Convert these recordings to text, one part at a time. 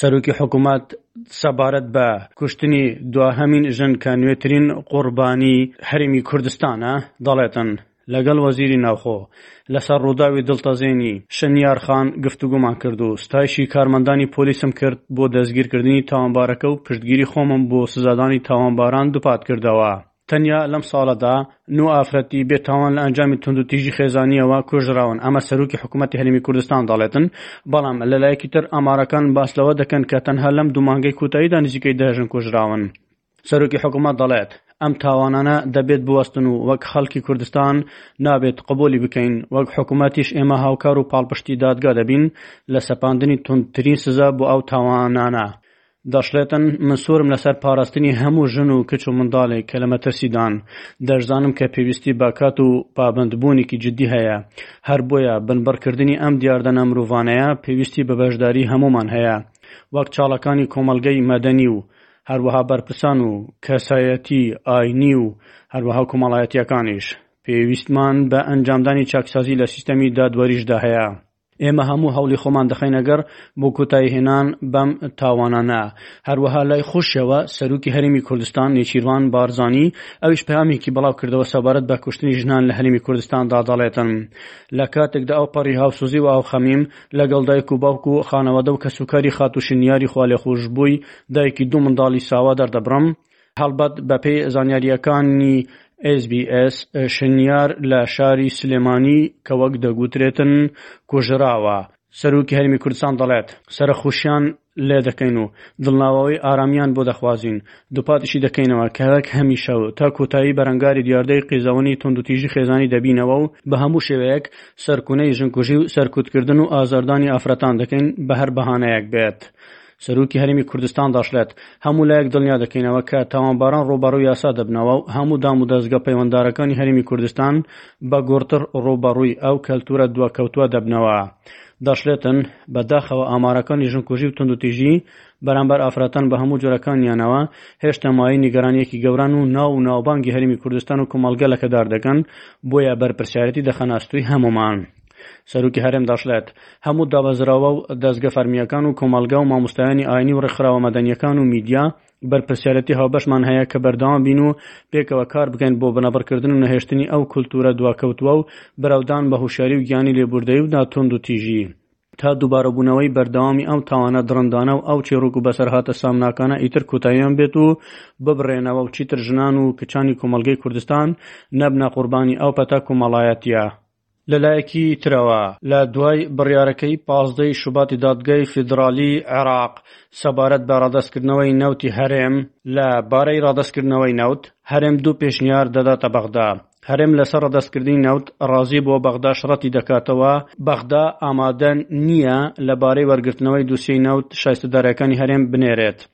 سەرۆکی حکومەت سەبارەت بە کوشتنی دواهەمین ژن کە نوێترین قوربانی هەرێمی کوردستانە دەڵێتن لەگەڵ وەزیری ناوخۆ لەسەر ڕووداوی دڵتەزێنی شنیار خان گفتوگومان کرد و ستایشی کارمەندانی پۆلیسم کرد بۆ دەستگیرکردنی تاوانبارەکە و پشتگیری خۆمم بۆ سزادانی تاوانباران دووپات کردەوە. تەنیا لەم ساڵەدا نۆ ئافرەتی بێتاوان لە ئەنجامی توندوتیژی خێزانیەوە کوژراون ئەمە سەرۆکی حکوومەتتی هەرمی کوردستان دەڵێتن بەڵام لەلایەکی تر ئامارەکان باس لەوە دەکەن کە تەنها لەم دومانگەی کوتاییدا نزیکەی دەژن کوژراون سەرۆکی حکوومەت دەڵێت ئەم تاوانانە دەبێت بوەستن و وەک خەڵکی کوردستان نابێت قبولی بکەین وەک حکوومەتیش ئێمە هاوکار و پاڵپشتی دادگا دەبین لە سەپاندنی تونندترین سزا بۆ ئەو تاوانانە دەشڵێتن، من سوورم لەسەر پاراستنی هەموو ژن و کچ و منداڵێک کە لە مەترسیدان، دەشزانم کە پێویستی بە کات و پابەندبوونێکی جددی هەیە، هەر بۆیە بنبڕکردنی ئەم دیاردە نامرۆڤانەیە پێویستی بە بەشداری هەموومان هەیە وەک چاڵەکانی کۆمەڵگەی مەدەنی و هەروەها بەرپرسان و کەسایەتی ئاینی و هەروەها کۆمەڵایەتییەکانیش پێویستمان بە ئەنجامدانی چاکسازی لە سیستەمی دادوەریشدا هەیە. ئێمە هەموو هەوڵی خۆمان دەخەینە گەڕ بۆ کۆتاییهێنان بەم تاوانانە. هەروەها لای خۆشیەوە سەرۆکی هەرێمی کوردستان نێچیرڤان بارزانی ئەویش پەیامێکی بڵاوکردەوە سەبارەت بە کوشتنی ژنان لە هەرێمی کوردستاندا دەڵێتن لە کاتێکدا ئەوپەڕی هاوسۆزی و ئاوخەمیم لەگەڵ دایک و باوک و خانەوادە و کەسوکاری خاتوو شنیاری خوالێخۆشبووی دایکی دوو منداڵی ساوا دەردەبڕم هەڵبەت بەپێی زانیارییەکانی ئێس بی ئێس، شنیار لە شاری سلێمانی کە وەک دەگوترێتن کوژراوە، سەرۆکی هەرێمی کوردستان دەڵێت، سەرەخوشیان لێدەکەین و دڵناواوی ئارامییان بۆ دەخوازین، دووپاتیشی دەکەینەوە کە وەک هەمیشە و تا کۆتایی بەرەنگاری دیاردەی قیزەونی توندوتیژی خێزانی دەبینەوە و بە هەموو شێوەیەک سەرکونەی ژنکوژی و سەرکوتکردن و ئازاردانی ئافرەتان دەکەین بە هەر بەهانەیەک بێت. سەرۆکی هەرێمی کوردستان دەشڵێت، هەموو لایەک دڵنیا دەکەینەوە کە تاوانباران ڕووبەڕووی یاسا دەبنەوە و هەموو دامودەزگە پەیوەندارەکانی هەرێمی کوردستان بە گوڕتر ڕووبەڕووی ئەو کەلتوورە دواکەوتووە دەبنەوە. دەشڵێتن، بەداخەوە ئامارەکانی ژنکوژی و توندوتیژی بەرامبەر ئافرەتان بە هەموو جۆرەکانیانەوە هێشتا مایەی نیگەرانییەکی گەورەن و ناو و ناوبانگی هەرێمی کوردستان و کۆمەڵگە لەکەدار دەکەن، بۆیە بەرپرسیارێتی دەخەنە ئەستۆی هەموومان. سەرۆکی هەرێم دەشڵێت هەموو دابەزراوە و دەستگە فەرمیەکان و کۆمەلگا و مامۆستایانی ئاینی و ڕێکخراوە مەدەنیەکان و میدیا بەرپرسیارەتی هاوبەشمان هەیە کە بەردەوام بین و پێکەوە کار بکەین بۆ بنەبڕکردن و نەهێشتنی ئەو کولتورە دواکەوتوە و بەراودان بە هوشیاری و گیانی لێبوردەی و ناتوند و تیژی تا دووبارەبوونەوەی بەردەوامی ئەم تاوانە دڕندانە و ئەو چێڕوک و بەسەرهاتە سامناکانە ئیتر کوتاییان بێت و ببڕێنەوە و چیتر ژنان و کچانی کۆمەلگەی کوردستان نەبنە قوربانی ئەو پەتا کۆمەڵایەتیە لەلایەکی ترەوە، لە دوای بڕیارەکەی پازدە ی شوباتی دادگای فیدرالیی عێراق سەبارەت بە ڕادەستکردنەوەی نەوتی هەرێم، لە بارەی ڕادەستکردنەوەی نەوت، هەرێم دوو پێشنیار دەداتە بەغدا، هەرێم لەسەر ڕادەستکردنی نەوت ڕازی بووە، بەغداش ڕەتی دەکاتەوە، بەغدا ئامادە نییە لەبارەی وەرگرتنەوەی دوسیەی نەوت شایستەدارەکانی هەرێم بنێرێت.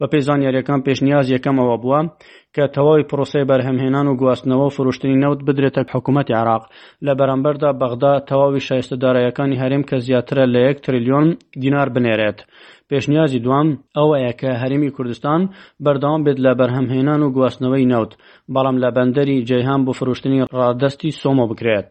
بەپێی زانیاریەکان پێشنیاز یەکەم ئەوە بووە کە تەواوی پرۆسەی بەرهەمهێنان و گواستنەوە و فرۆشتنی نەوت بدرێتە حکوومەتی عێراق لە بەرامبەردا بەغدا تەواوی شایستە دارایەکانی هەرێم کە زیاترە لە یەک تریلیۆن دینار بنێرێت پێشنیازی دوام ئەوەیە کە هەرێمی کوردستان بەردەوام بێت لە بەرهەمهێنان و گواستنەوەی نەوت بەڵام لە بەندەری جەیهان بۆ فرۆشتنی ڕادەستی سۆمۆ بکرێت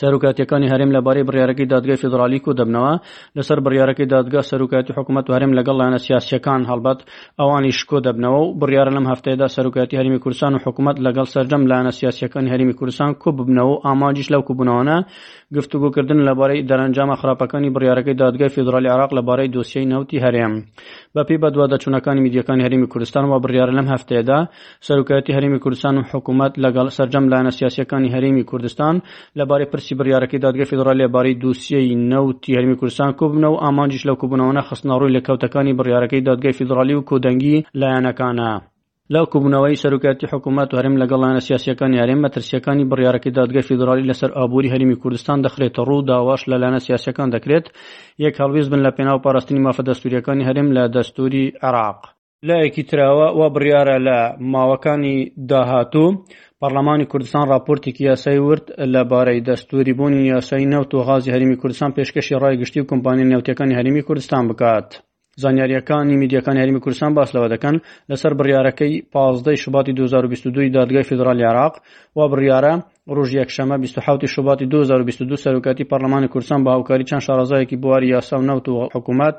سەرۆکایەتییەکانی هەرێم لەبارەی بڕیارەکەی دادگای فیدڕالی کۆدەبنەوە، لەسەر بڕیارەکەی دادگا سەرۆکایەتی حکومەت و هەرێم لەگەڵ لایەنە سیاسییەکان هەڵبەت ئەوانیش کۆدەبنەوە و بڕیارە لەم هەفتەیەدا سەرۆکایەتی هەرێمی کوردستان و حکومەت لەگەڵ سەرجەم لایەنە سیاسییەکانی هەرێمی کوردستان کۆببنەوە و ئامانجیش لەو کۆبوونەوانە گفتوگۆکردنە لەبارەی دەرەنجامە خراپەکانی بڕیارەکەی دادگای فیدڕالی عێراق لەبارەی دۆسیەی نەوتی هەرێم. بەپێی بەدواداچوونەکانی میدیاکانی هەرێمی کوردستان، وا بڕیارە لەم هەفتەیەدا سەرۆکایەتی هەرێمی کوردستان و حکوومەت لەگەڵ سەرجەم لایەنە سیاسییەکانی هەرێمی کوردستان لەبارەی پرسی بڕیارەکەی دادگەی فیدڕالی لەبارەی دووسیەی نەوتی هەرێمی کوردستان کۆببنەوە و ئامانجیش لەو کۆبوونەوانە خستنەڕووی لێکەوتەکانی بڕیارەکەی دادگای فیدڕالی و کۆدەنگی لایەنەکانە. لە کۆبوونەوەی سەرۆکایەتی حکوومەت و هەرێم لەگەڵ لایەنە سیاسییەکانی هەرێم، مەترسییەکانی بڕیارەکەی دادگای فیدڕالی لەسەر ئابووری هەرێمی کوردستان دەخرێتەڕوو و داواش لە لایەنە سیاسییەکان دەکرێت یەک هەڵوێست بن لەپێناو پاراستنی مافە دەستوورییەکانی هەرێم لە دەستووری عێراق. لایەکی تراوە وا بڕیارە لە ماوەکانی داهاتوو پەرلەمانی کوردستان راپۆرتێکی یاسایی ورد لە بارەی دەستوری بوونی یاسایی نەوت و غازی هەرمی کوردستان پێشکەشی ڕای گشتی و کۆمپانیا نەوتەکانی هەرمی کوردستان بکات. زانیاریەکانی میدیەکان هەرمی کوردستان باس لەوە دەکەن لەسەر بڕیارەکەی پازدەی شوباتی 2022 دادگای فیدرالی عراق و بڕیارە ڕژ یەکشەمە 26 شوباتی 2022 سەرۆکاتی پەرلەمانی کوردستان بە هاوکاری چەند شارەزایەکی بواری یاسا و نەوت و حکوومەت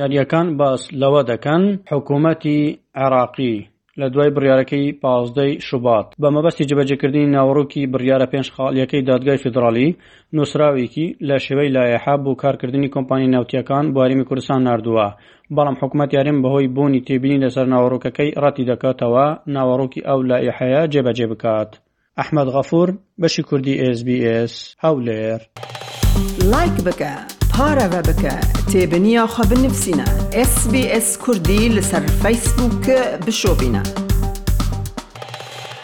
یارییەکان باس لەوە دەکەن حکوومەتی عێراقی لە دوای بڕیارەکەی پازدەی شوبات بە مەبەستی جبەجێکردنی ناوەڕۆکی بڕیارە پێنج خاڵیەکەی دادگای فیدراڵی نووسراوێکی لە شێوەی لایەحە بۆ کارکردنی کۆمپانی ناوتیەکان بۆ هەرێمی کوردستان نردووە بەڵام حکوومەت یارم بەهۆی بوونی تێبینی لەسەر ناوەڕۆکەکەی ڕەتی دەکاتەوە ناوەڕۆکی ئەو لایەحەیە جێبەجێ بکات ئەحمەد غەفور بەشی کوردی ئێس بی ئێس هەولێر. لایک بکە پارەڤە بکە تێبنیا خو بنفسینە ئێس بی ئێس کوردی لە سەر فەیسبووک بشۆبینە.